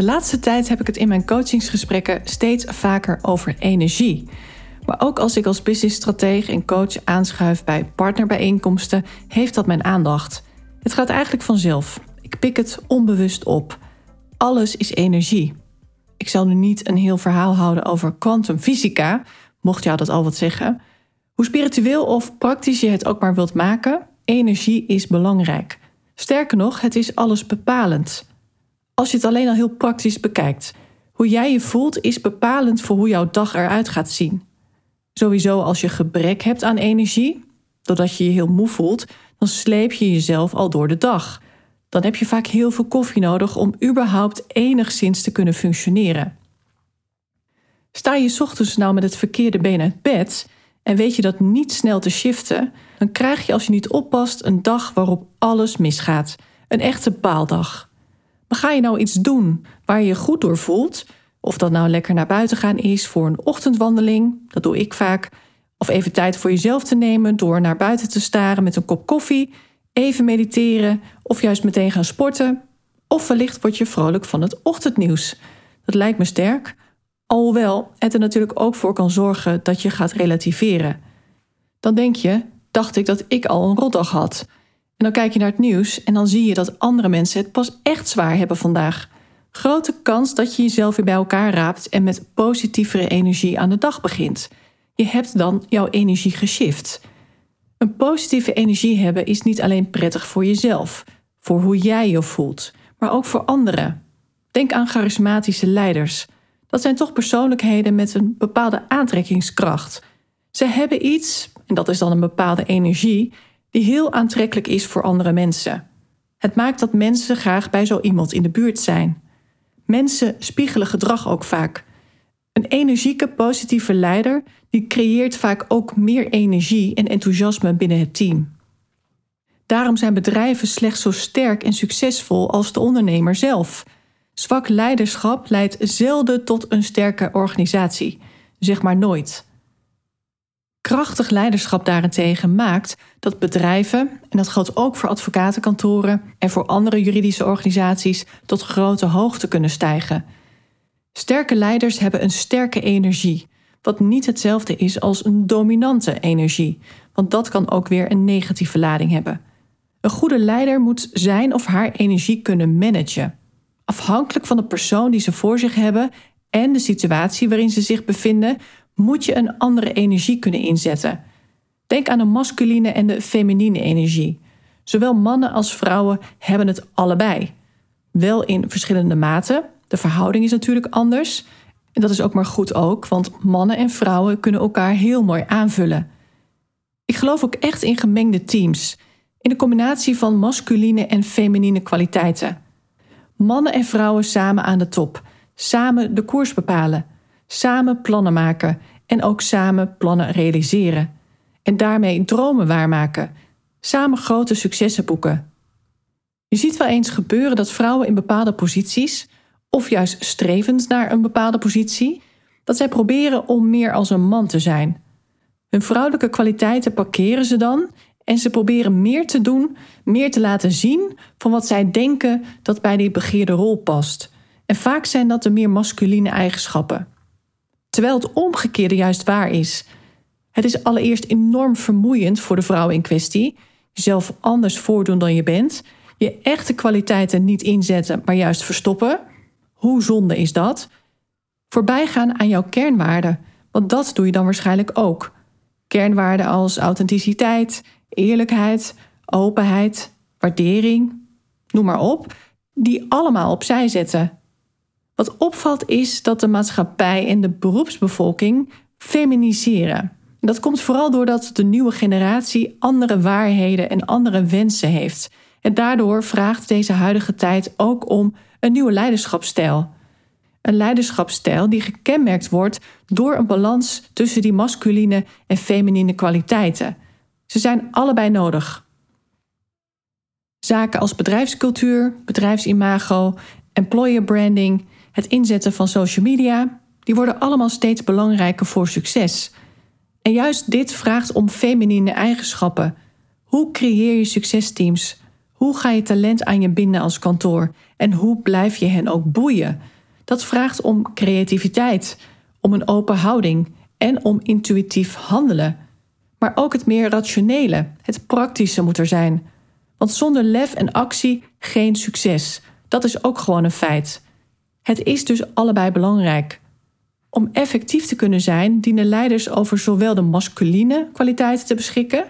De laatste tijd heb ik het in mijn coachingsgesprekken steeds vaker over energie. Maar ook als ik als businessstratege en coach aanschuif bij partnerbijeenkomsten, heeft dat mijn aandacht. Het gaat eigenlijk vanzelf. Ik pik het onbewust op. Alles is energie. Ik zal nu niet een heel verhaal houden over kwantumfysica, mocht jou dat al wat zeggen. Hoe spiritueel of praktisch je het ook maar wilt maken, energie is belangrijk. Sterker nog, het is alles bepalend. Als je het alleen al heel praktisch bekijkt. Hoe jij je voelt is bepalend voor hoe jouw dag eruit gaat zien. Sowieso als je gebrek hebt aan energie, doordat je je heel moe voelt, dan sleep je jezelf al door de dag. Dan heb je vaak heel veel koffie nodig om überhaupt enigszins te kunnen functioneren. Sta je ochtends nou met het verkeerde been uit bed en weet je dat niet snel te shiften, dan krijg je als je niet oppast een dag waarop alles misgaat. Een echte baaldag. Maar ga je nou iets doen waar je je goed door voelt, of dat nou lekker naar buiten gaan is voor een ochtendwandeling, dat doe ik vaak, of even tijd voor jezelf te nemen door naar buiten te staren met een kop koffie, even mediteren of juist meteen gaan sporten, of wellicht word je vrolijk van het ochtendnieuws. Dat lijkt me sterk, alhoewel het er natuurlijk ook voor kan zorgen dat je gaat relativeren. Dan denk je, dacht ik dat ik al een rotdag had. En dan kijk je naar het nieuws en dan zie je dat andere mensen het pas echt zwaar hebben vandaag. Grote kans dat je jezelf weer bij elkaar raapt en met positievere energie aan de dag begint. Je hebt dan jouw energie geshift. Een positieve energie hebben is niet alleen prettig voor jezelf, voor hoe jij je voelt, maar ook voor anderen. Denk aan charismatische leiders. Dat zijn toch persoonlijkheden met een bepaalde aantrekkingskracht. Ze hebben iets, en dat is dan een bepaalde energie, die heel aantrekkelijk is voor andere mensen. Het maakt dat mensen graag bij zo iemand in de buurt zijn. Mensen spiegelen gedrag ook vaak. Een energieke, positieve leider die creëert vaak ook meer energie en enthousiasme binnen het team. Daarom zijn bedrijven slechts zo sterk en succesvol als de ondernemer zelf. Zwak leiderschap leidt zelden tot een sterke organisatie, zeg maar nooit. Krachtig leiderschap daarentegen maakt dat bedrijven, en dat geldt ook voor advocatenkantoren en voor andere juridische organisaties, tot grote hoogte kunnen stijgen. Sterke leiders hebben een sterke energie, wat niet hetzelfde is als een dominante energie, want dat kan ook weer een negatieve lading hebben. Een goede leider moet zijn of haar energie kunnen managen. Afhankelijk van de persoon die ze voor zich hebben en de situatie waarin ze zich bevinden, moet je een andere energie kunnen inzetten. Denk aan de masculine en de feminine energie. Zowel mannen als vrouwen hebben het allebei. Wel in verschillende maten. De verhouding is natuurlijk anders. En dat is ook maar goed ook, want mannen en vrouwen kunnen elkaar heel mooi aanvullen. Ik geloof ook echt in gemengde teams. In de combinatie van masculine en feminine kwaliteiten. Mannen en vrouwen samen aan de top. Samen de koers bepalen. Samen plannen maken en ook samen plannen realiseren. En daarmee dromen waarmaken. Samen grote successen boeken. Je ziet wel eens gebeuren dat vrouwen in bepaalde posities, of juist strevend naar een bepaalde positie, dat zij proberen om meer als een man te zijn. Hun vrouwelijke kwaliteiten parkeren ze dan en ze proberen meer te doen, meer te laten zien van wat zij denken dat bij die begeerde rol past. En vaak zijn dat de meer masculine eigenschappen. Terwijl het omgekeerde juist waar is. Het is allereerst enorm vermoeiend voor de vrouw in kwestie. Jezelf anders voordoen dan je bent. Je echte kwaliteiten niet inzetten, maar juist verstoppen. Hoe zonde is dat? Voorbijgaan aan jouw kernwaarden, want dat doe je dan waarschijnlijk ook. Kernwaarden als authenticiteit, eerlijkheid, openheid, waardering, noem maar op, die allemaal opzij zetten. Wat opvalt is dat de maatschappij en de beroepsbevolking feminiseren. Dat komt vooral doordat de nieuwe generatie andere waarheden en andere wensen heeft. En daardoor vraagt deze huidige tijd ook om Een nieuwe leiderschapsstijl. Een leiderschapsstijl die gekenmerkt wordt door een balans tussen die masculine en feminine kwaliteiten. Ze zijn allebei nodig. Zaken als bedrijfscultuur, bedrijfsimago, employer branding, het inzetten van social media, die worden allemaal steeds belangrijker voor succes. En juist dit vraagt om feminine eigenschappen. Hoe creëer je succesteams? Hoe ga je talent aan je binden als kantoor? En hoe blijf je hen ook boeien? Dat vraagt om creativiteit, om een open houding en om intuïtief handelen. Maar ook het meer rationele, het praktische moet er zijn. Want zonder lef en actie geen succes. Dat is ook gewoon een feit. Het is dus allebei belangrijk. Om effectief te kunnen zijn, dienen leiders over zowel de masculine kwaliteiten te beschikken.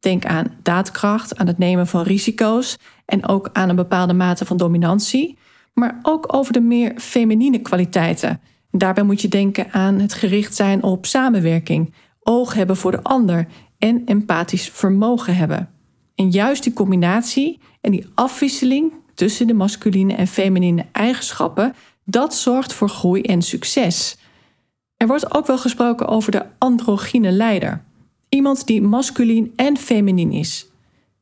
Denk aan daadkracht, aan het nemen van risico's en ook aan een bepaalde mate van dominantie, maar ook over de meer feminine kwaliteiten. Daarbij moet je denken aan het gericht zijn op samenwerking, oog hebben voor de ander en empathisch vermogen hebben. En juist die combinatie en die afwisseling tussen de masculine en feminine eigenschappen, dat zorgt voor groei en succes. Er wordt ook wel gesproken over de androgyne leider. Iemand die masculien en feminien is.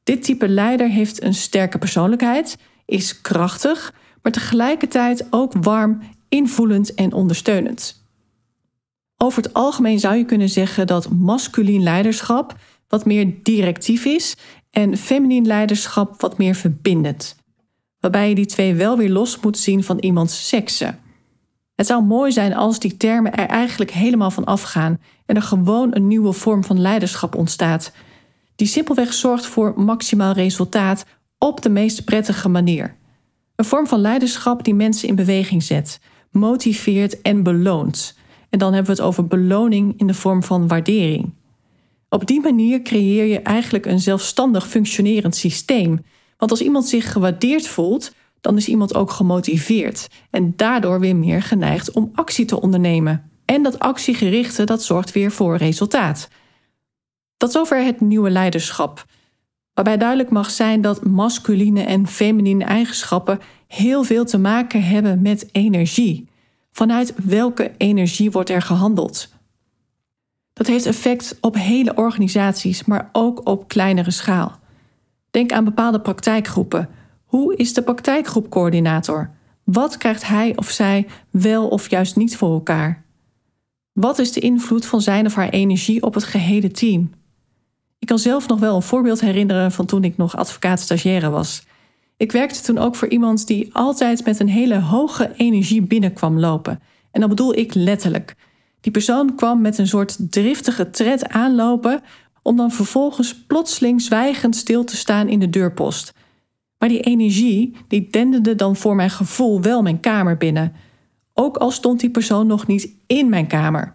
Dit type leider heeft een sterke persoonlijkheid, is krachtig, maar tegelijkertijd ook warm, invoelend en ondersteunend. Over het algemeen zou je kunnen zeggen dat masculien leiderschap wat meer directief is en feminien leiderschap wat meer verbindend. Waarbij je die twee wel weer los moet zien van iemands seksen. Het zou mooi zijn als die termen er eigenlijk helemaal van afgaan en er gewoon een nieuwe vorm van leiderschap ontstaat, die simpelweg zorgt voor maximaal resultaat op de meest prettige manier. Een vorm van leiderschap die mensen in beweging zet, motiveert en beloont. En dan hebben we het over beloning in de vorm van waardering. Op die manier creëer je eigenlijk een zelfstandig functionerend systeem. Want als iemand zich gewaardeerd voelt, dan is iemand ook gemotiveerd en daardoor weer meer geneigd om actie te ondernemen. En dat actiegerichte dat zorgt weer voor resultaat. Tot zover het nieuwe leiderschap. Waarbij duidelijk mag zijn dat masculine en feminine eigenschappen heel veel te maken hebben met energie. Vanuit welke energie wordt er gehandeld? Dat heeft effect op hele organisaties, maar ook op kleinere schaal. Denk aan bepaalde praktijkgroepen hoe is de praktijkgroepcoördinator? Wat krijgt hij of zij wel of juist niet voor elkaar? Wat is de invloed van zijn of haar energie op het gehele team? Ik kan zelf nog wel een voorbeeld herinneren van toen ik nog advocaat-stagiaire was. Ik werkte toen ook voor iemand die altijd met een hele hoge energie binnenkwam lopen. En dat bedoel ik letterlijk. Die persoon kwam met een soort driftige tred aanlopen om dan vervolgens plotseling zwijgend stil te staan in de deurpost. Maar die energie, die denderde dan voor mijn gevoel wel mijn kamer binnen. Ook al stond die persoon nog niet in mijn kamer.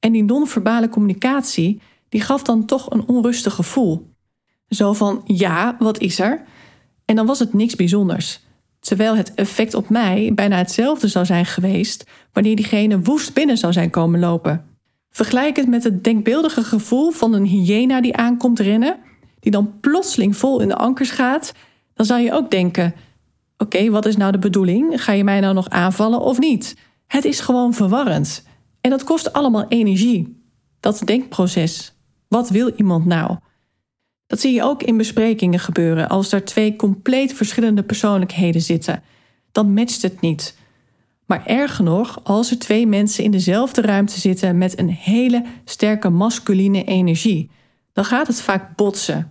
En die non-verbale communicatie, die gaf dan toch een onrustig gevoel. Zo van, ja, wat is er? En dan was het niks bijzonders. Terwijl het effect op mij bijna hetzelfde zou zijn geweest wanneer diegene woest binnen zou zijn komen lopen. Vergelijk het met het denkbeeldige gevoel van een hyena die aankomt rennen, die dan plotseling vol in de ankers gaat dan zou je ook denken: oké, wat is nou de bedoeling? Ga je mij nou nog aanvallen of niet? Het is gewoon verwarrend. En dat kost allemaal energie. Dat denkproces. Wat wil iemand nou? Dat zie je ook in besprekingen gebeuren. Als er twee compleet verschillende persoonlijkheden zitten, dan matcht het niet. Maar erger nog, als er twee mensen in dezelfde ruimte zitten met een hele sterke masculine energie, dan gaat het vaak botsen.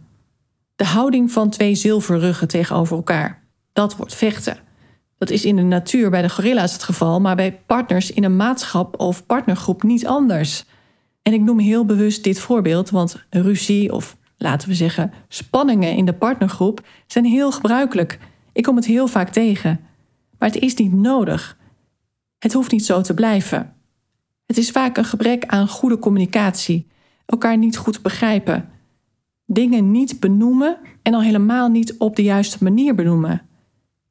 De houding van twee zilverruggen tegenover elkaar. Dat wordt vechten. Dat is in de natuur bij de gorilla's het geval, maar bij partners in een maatschap of partnergroep niet anders. En ik noem heel bewust dit voorbeeld, want ruzie of laten we zeggen spanningen in de partnergroep zijn heel gebruikelijk. Ik kom het heel vaak tegen. Maar het is niet nodig. Het hoeft niet zo te blijven. Het is vaak een gebrek aan goede communicatie, elkaar niet goed begrijpen, dingen niet benoemen en al helemaal niet op de juiste manier benoemen.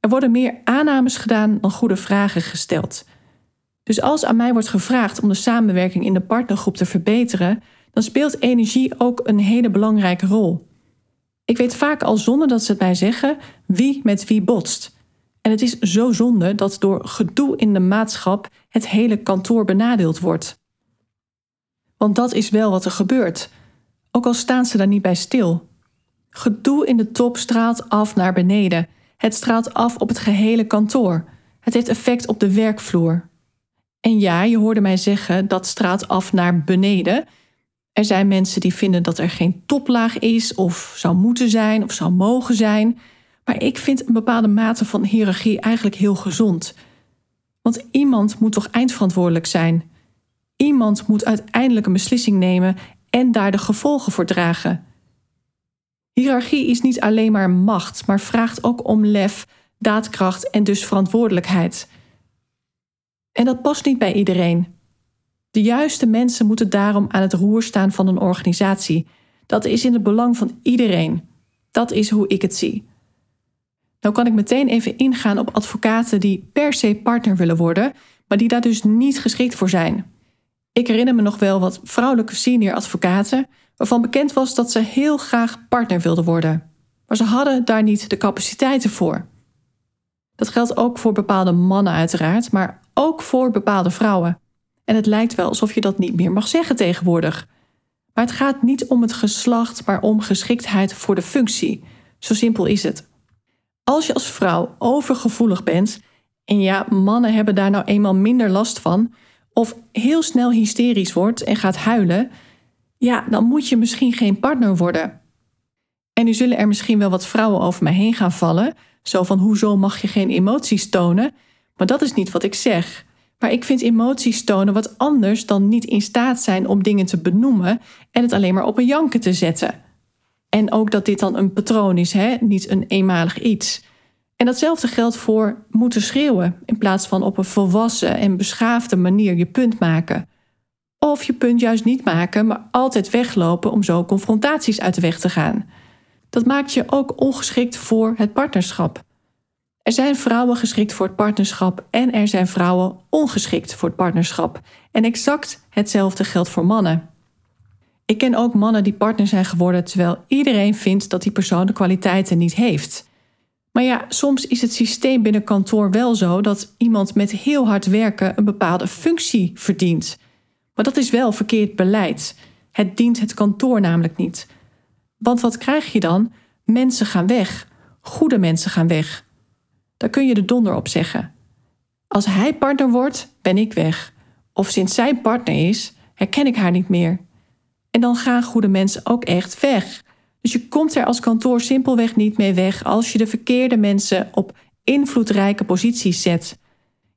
Er worden meer aannames gedaan dan goede vragen gesteld. Dus als aan mij wordt gevraagd om de samenwerking in de partnergroep te verbeteren, dan speelt energie ook een hele belangrijke rol. Ik weet vaak al zonder dat ze het mij zeggen wie met wie botst. En het is zo zonde dat door gedoe in de maatschap het hele kantoor benadeeld wordt. Want dat is wel wat er gebeurt, ook al staan ze daar niet bij stil. Gedoe in de top straalt af naar beneden. Het straalt af op het gehele kantoor. Het heeft effect op de werkvloer. En ja, je hoorde mij zeggen dat straalt af naar beneden. Er zijn mensen die vinden dat er geen toplaag is, of zou moeten zijn, of zou mogen zijn. Maar ik vind een bepaalde mate van hiërarchie eigenlijk heel gezond. Want iemand moet toch eindverantwoordelijk zijn. Iemand moet uiteindelijk een beslissing nemen en daar de gevolgen voor dragen. Hierarchie is niet alleen maar macht, maar vraagt ook om lef, daadkracht en dus verantwoordelijkheid. En dat past niet bij iedereen. De juiste mensen moeten daarom aan het roer staan van een organisatie. Dat is in het belang van iedereen. Dat is hoe ik het zie. Nou kan ik meteen even ingaan op advocaten die per se partner willen worden, maar die daar dus niet geschikt voor zijn. Ik herinner me nog wel wat vrouwelijke senior advocaten waarvan bekend was dat ze heel graag partner wilden worden, maar ze hadden daar niet de capaciteiten voor. Dat geldt ook voor bepaalde mannen uiteraard, maar ook voor bepaalde vrouwen. En het lijkt wel alsof je dat niet meer mag zeggen tegenwoordig. Maar het gaat niet om het geslacht, maar om geschiktheid voor de functie. Zo simpel is het. Als je als vrouw overgevoelig bent, en ja, mannen hebben daar nou eenmaal minder last van, of heel snel hysterisch wordt en gaat huilen, ja, dan moet je misschien geen partner worden. En nu zullen er misschien wel wat vrouwen over mij heen gaan vallen, zo van hoezo mag je geen emoties tonen? Maar dat is niet wat ik zeg. Maar ik vind emoties tonen wat anders dan niet in staat zijn om dingen te benoemen en het alleen maar op een janken te zetten. En ook dat dit dan een patroon is, hè? niet een eenmalig iets. En datzelfde geldt voor moeten schreeuwen in plaats van op een volwassen en beschaafde manier je punt maken. Of je punt juist niet maken, maar altijd weglopen om zo confrontaties uit de weg te gaan. Dat maakt je ook ongeschikt voor het partnerschap. Er zijn vrouwen geschikt voor het partnerschap en er zijn vrouwen ongeschikt voor het partnerschap. En exact hetzelfde geldt voor mannen. Ik ken ook mannen die partner zijn geworden terwijl iedereen vindt dat die persoon de kwaliteiten niet heeft. Maar ja, soms is het systeem binnen kantoor wel zo dat iemand met heel hard werken een bepaalde functie verdient. Maar dat is wel verkeerd beleid. Het dient het kantoor namelijk niet. Want wat krijg je dan? Mensen gaan weg. Goede mensen gaan weg. Daar kun je de donder op zeggen. Als hij partner wordt, ben ik weg. Of sinds zij partner is, herken ik haar niet meer. En dan gaan goede mensen ook echt weg. Dus je komt er als kantoor simpelweg niet mee weg als je de verkeerde mensen op invloedrijke posities zet.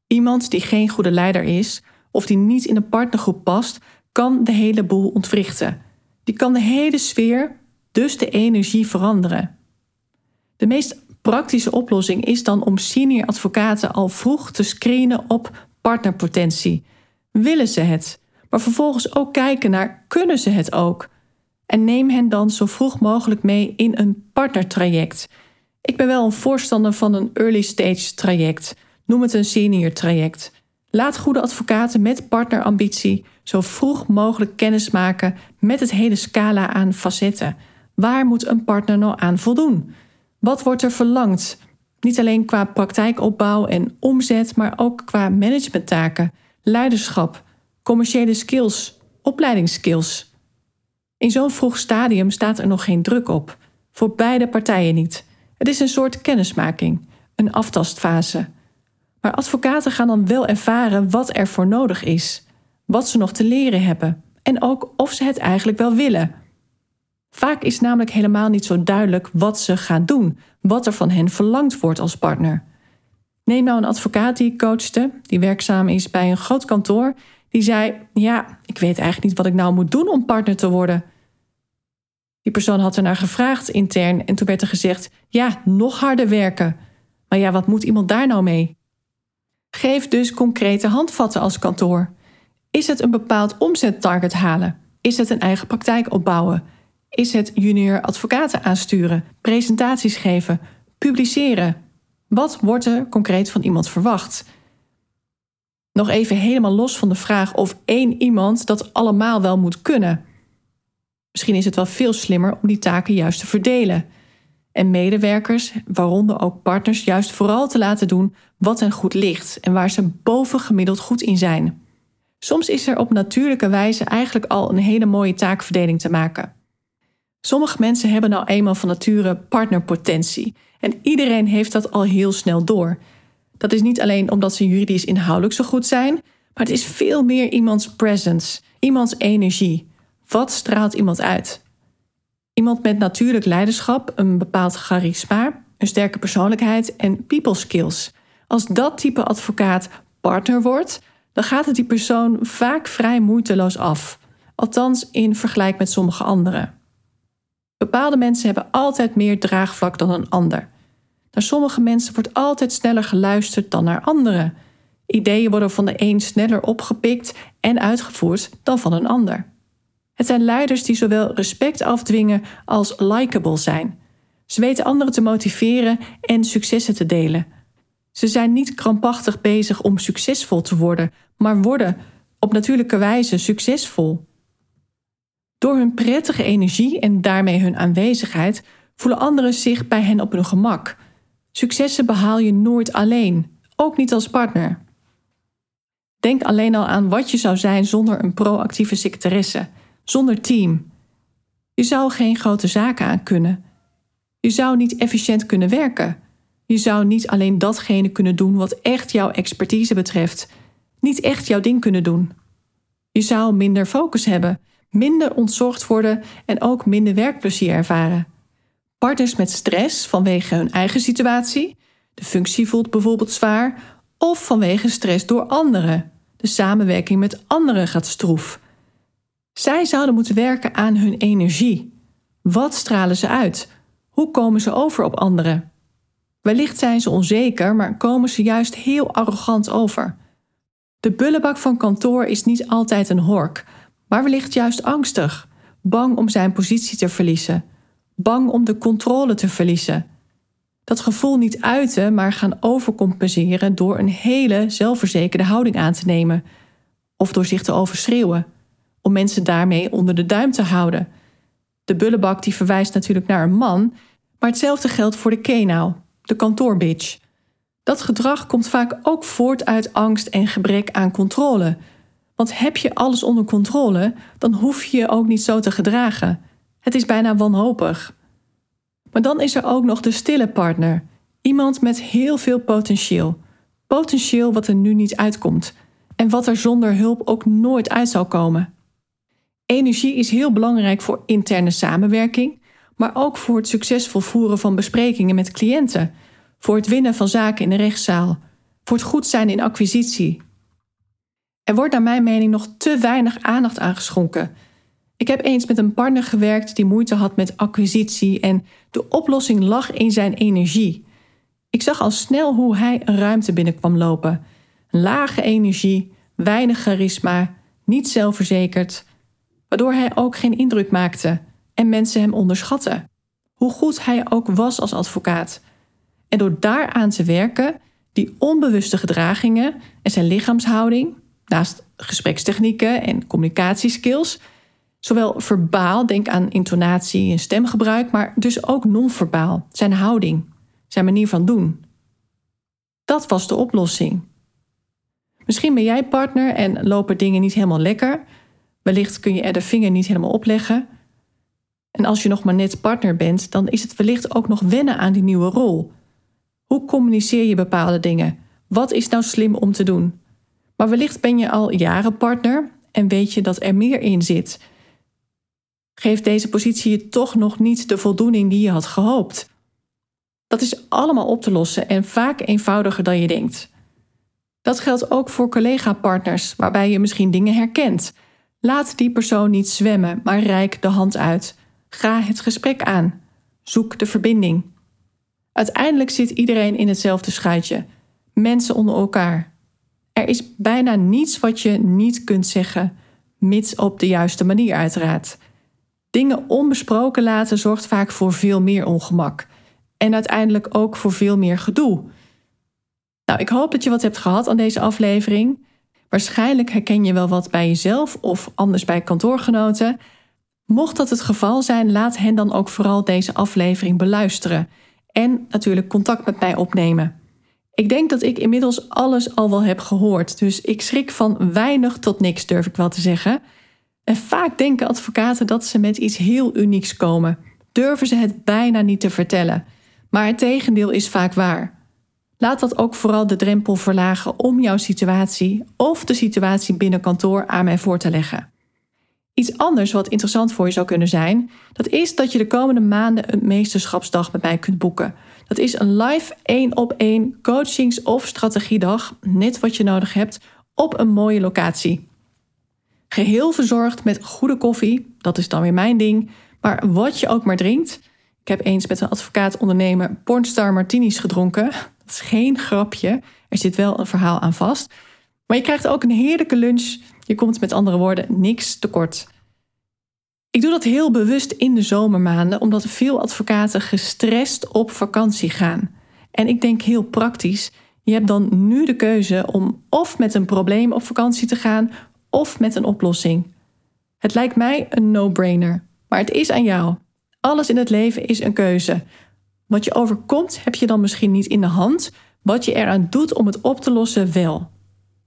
Iemand die geen goede leider is of die niet in een partnergroep past, kan de hele boel ontwrichten. Die kan de hele sfeer, dus de energie veranderen. De meest praktische oplossing is dan om senior advocaten al vroeg te screenen op partnerpotentie. Willen ze het? Maar vervolgens ook kijken naar kunnen ze het ook? En neem hen dan zo vroeg mogelijk mee in een partnertraject. Ik ben wel een voorstander van een early stage traject. Noem het een senior traject. Laat goede advocaten met partnerambitie zo vroeg mogelijk kennis maken met het hele scala aan facetten. Waar moet een partner nou aan voldoen? Wat wordt er verlangd? Niet alleen qua praktijkopbouw en omzet, maar ook qua managementtaken, leiderschap, commerciële skills, opleidingsskills. In zo'n vroeg stadium staat er nog geen druk op. Voor beide partijen niet. Het is een soort kennismaking, een aftastfase. Maar advocaten gaan dan wel ervaren wat er voor nodig is, wat ze nog te leren hebben en ook of ze het eigenlijk wel willen. Vaak is namelijk helemaal niet zo duidelijk wat ze gaan doen, wat er van hen verlangd wordt als partner. Neem nou een advocaat die coachte, die werkzaam is bij een groot kantoor, die zei: Ja, ik weet eigenlijk niet wat ik nou moet doen om partner te worden. Die persoon had ernaar gevraagd intern en toen werd er gezegd: Ja, nog harder werken. Maar ja, wat moet iemand daar nou mee? Geef dus concrete handvatten als kantoor. Is het een bepaald omzettarget halen? Is het een eigen praktijk opbouwen? Is het junior advocaten aansturen, presentaties geven, publiceren? Wat wordt er concreet van iemand verwacht? Nog even helemaal los van de vraag of één iemand dat allemaal wel moet kunnen. Misschien is het wel veel slimmer om die taken juist te verdelen. En medewerkers, waaronder ook partners, juist vooral te laten doen wat hen goed ligt en waar ze bovengemiddeld goed in zijn. Soms is er op natuurlijke wijze eigenlijk al een hele mooie taakverdeling te maken. Sommige mensen hebben nou eenmaal van nature partnerpotentie en iedereen heeft dat al heel snel door. Dat is niet alleen omdat ze juridisch inhoudelijk zo goed zijn, maar het is veel meer iemands presence, iemands energie. Wat straalt iemand uit? Iemand met natuurlijk leiderschap, een bepaald charisma, een sterke persoonlijkheid en people skills. Als dat type advocaat partner wordt, dan gaat het die persoon vaak vrij moeiteloos af. Althans in vergelijking met sommige anderen. Bepaalde mensen hebben altijd meer draagvlak dan een ander. Naar sommige mensen wordt altijd sneller geluisterd dan naar anderen. Ideeën worden van de een sneller opgepikt en uitgevoerd dan van een ander. Het zijn leiders die zowel respect afdwingen als likable zijn. Ze weten anderen te motiveren en successen te delen. Ze zijn niet krampachtig bezig om succesvol te worden, maar worden op natuurlijke wijze succesvol. Door hun prettige energie en daarmee hun aanwezigheid voelen anderen zich bij hen op hun gemak. Successen behaal je nooit alleen, ook niet als partner. Denk alleen al aan wat je zou zijn zonder een proactieve secretaresse, zonder team. Je zou geen grote zaken aan kunnen. Je zou niet efficiënt kunnen werken. Je zou niet alleen datgene kunnen doen wat echt jouw expertise betreft, niet echt jouw ding kunnen doen. Je zou minder focus hebben, minder ontzorgd worden en ook minder werkplezier ervaren. Partners met stress vanwege hun eigen situatie, de functie voelt bijvoorbeeld zwaar, of vanwege stress door anderen, de samenwerking met anderen gaat stroef. Zij zouden moeten werken aan hun energie. Wat stralen ze uit? Hoe komen ze over op anderen? Wellicht zijn ze onzeker, maar komen ze juist heel arrogant over. De bullebak van kantoor is niet altijd een hork, maar wellicht juist angstig, bang om zijn positie te verliezen, bang om de controle te verliezen. Dat gevoel niet uiten, maar gaan overcompenseren door een hele zelfverzekerde houding aan te nemen, of door zich te overschreeuwen, om mensen daarmee onder de duim te houden. De bullebak die verwijst natuurlijk naar een man, maar hetzelfde geldt voor de kenau, de kantoorbitch. Dat gedrag komt vaak ook voort uit angst en gebrek aan controle. Want heb je alles onder controle, dan hoef je je ook niet zo te gedragen. Het is bijna wanhopig. Maar dan is er ook nog de stille partner. Iemand met heel veel potentieel. Potentieel wat er nu niet uitkomt. En wat er zonder hulp ook nooit uit zal komen. Energie is heel belangrijk voor interne samenwerking, maar ook voor het succesvol voeren van besprekingen met cliënten, voor het winnen van zaken in de rechtszaal, voor het goed zijn in acquisitie. Er wordt naar mijn mening nog te weinig aandacht aan geschonken. Ik heb eens met een partner gewerkt die moeite had met acquisitie en de oplossing lag in zijn energie. Ik zag al snel hoe hij een ruimte binnenkwam lopen. Lage energie, weinig charisma, niet zelfverzekerd, waardoor hij ook geen indruk maakte en mensen hem onderschatten. Hoe goed hij ook was als advocaat. En door daaraan te werken, die onbewuste gedragingen en zijn lichaamshouding, naast gesprekstechnieken en communicatieskills, zowel verbaal, denk aan intonatie en stemgebruik, maar dus ook non-verbaal, zijn houding, zijn manier van doen. Dat was de oplossing. Misschien ben jij partner en lopen dingen niet helemaal lekker. Wellicht kun je er de vinger niet helemaal opleggen. En als je nog maar net partner bent, dan is het wellicht ook nog wennen aan die nieuwe rol. Hoe communiceer je bepaalde dingen? Wat is nou slim om te doen? Maar wellicht ben je al jaren partner en weet je dat er meer in zit. Geeft deze positie je toch nog niet de voldoening die je had gehoopt? Dat is allemaal op te lossen en vaak eenvoudiger dan je denkt. Dat geldt ook voor collega-partners waarbij je misschien dingen herkent. Laat die persoon niet zwemmen, maar reik de hand uit. Ga het gesprek aan. Zoek de verbinding. Uiteindelijk zit iedereen in hetzelfde schuitje. Mensen onder elkaar. Er is bijna niets wat je niet kunt zeggen, mits op de juiste manier uiteraard. Dingen onbesproken laten zorgt vaak voor veel meer ongemak. En uiteindelijk ook voor veel meer gedoe. Nou, ik hoop dat je wat hebt gehad aan deze aflevering. Waarschijnlijk herken je wel wat bij jezelf of anders bij kantoorgenoten. Mocht dat het geval zijn, laat hen dan ook vooral deze aflevering beluisteren en natuurlijk contact met mij opnemen. Ik denk dat ik inmiddels alles al wel heb gehoord, dus ik schrik van weinig tot niks, durf ik wel te zeggen. En vaak denken advocaten dat ze met iets heel unieks komen, durven ze het bijna niet te vertellen. Maar het tegendeel is vaak waar. Laat dat ook vooral de drempel verlagen om jouw situatie of de situatie binnen kantoor aan mij voor te leggen. Iets anders wat interessant voor je zou kunnen zijn, dat is dat je de komende maanden een meesterschapsdag met mij kunt boeken. Dat is een live één op één coachings- of strategiedag, net wat je nodig hebt, op een mooie locatie. Geheel verzorgd met goede koffie, dat is dan weer mijn ding, maar wat je ook maar drinkt. Ik heb eens met een advocaat-ondernemer Pornstar Martinis gedronken. Dat is geen grapje, er zit wel een verhaal aan vast. Maar je krijgt ook een heerlijke lunch. Je komt met andere woorden niks tekort. Ik doe dat heel bewust in de zomermaanden, omdat veel advocaten gestrest op vakantie gaan. En ik denk heel praktisch. Je hebt dan nu de keuze om of met een probleem op vakantie te gaan of met een oplossing. Het lijkt mij een no-brainer, maar het is aan jou. Alles in het leven is een keuze. Wat je overkomt heb je dan misschien niet in de hand, wat je eraan doet om het op te lossen wel.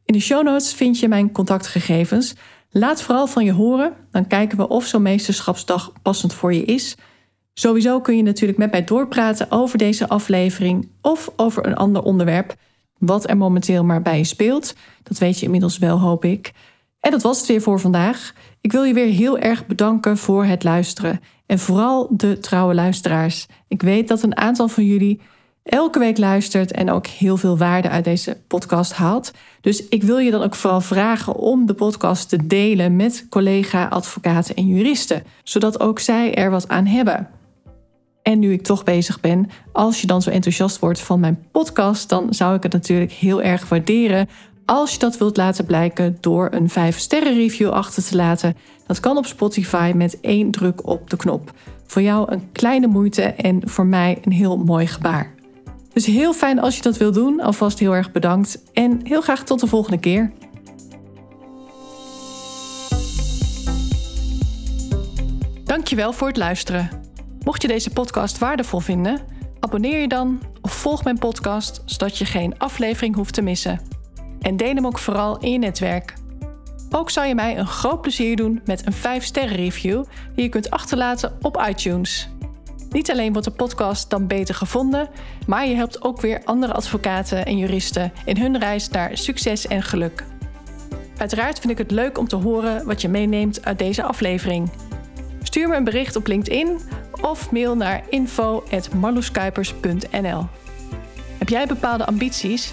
In de show notes vind je mijn contactgegevens. Laat vooral van je horen, dan kijken we of zo'n meesterschapsdag passend voor je is. Sowieso kun je natuurlijk met mij doorpraten over deze aflevering of over een ander onderwerp, wat er momenteel maar bij je speelt. Dat weet je inmiddels wel, hoop ik. En dat was het weer voor vandaag. Ik wil je weer heel erg bedanken voor het luisteren. En vooral de trouwe luisteraars. Ik weet dat een aantal van jullie elke week luistert en ook heel veel waarde uit deze podcast haalt. Dus ik wil je dan ook vooral vragen om de podcast te delen met collega-advocaten en juristen, zodat ook zij er wat aan hebben. En nu ik toch bezig ben, als je dan zo enthousiast wordt van mijn podcast, dan zou ik het natuurlijk heel erg waarderen als je dat wilt laten blijken door een 5-sterren review achter te laten. Dat kan op Spotify met één druk op de knop. Voor jou een kleine moeite en voor mij een heel mooi gebaar. Dus heel fijn als je dat wilt doen. Alvast heel erg bedankt en heel graag tot de volgende keer. Dankjewel voor het luisteren. Mocht je deze podcast waardevol vinden, abonneer je dan of volg mijn podcast zodat je geen aflevering hoeft te missen. En deel hem ook vooral in je netwerk. Ook zou je mij een groot plezier doen met een 5-sterren review die je kunt achterlaten op iTunes. Niet alleen wordt de podcast dan beter gevonden, maar je helpt ook weer andere advocaten en juristen in hun reis naar succes en geluk. Uiteraard vind ik het leuk om te horen wat je meeneemt uit deze aflevering. Stuur me een bericht op LinkedIn of mail naar info.marloeskuipers.nl. Heb jij bepaalde ambities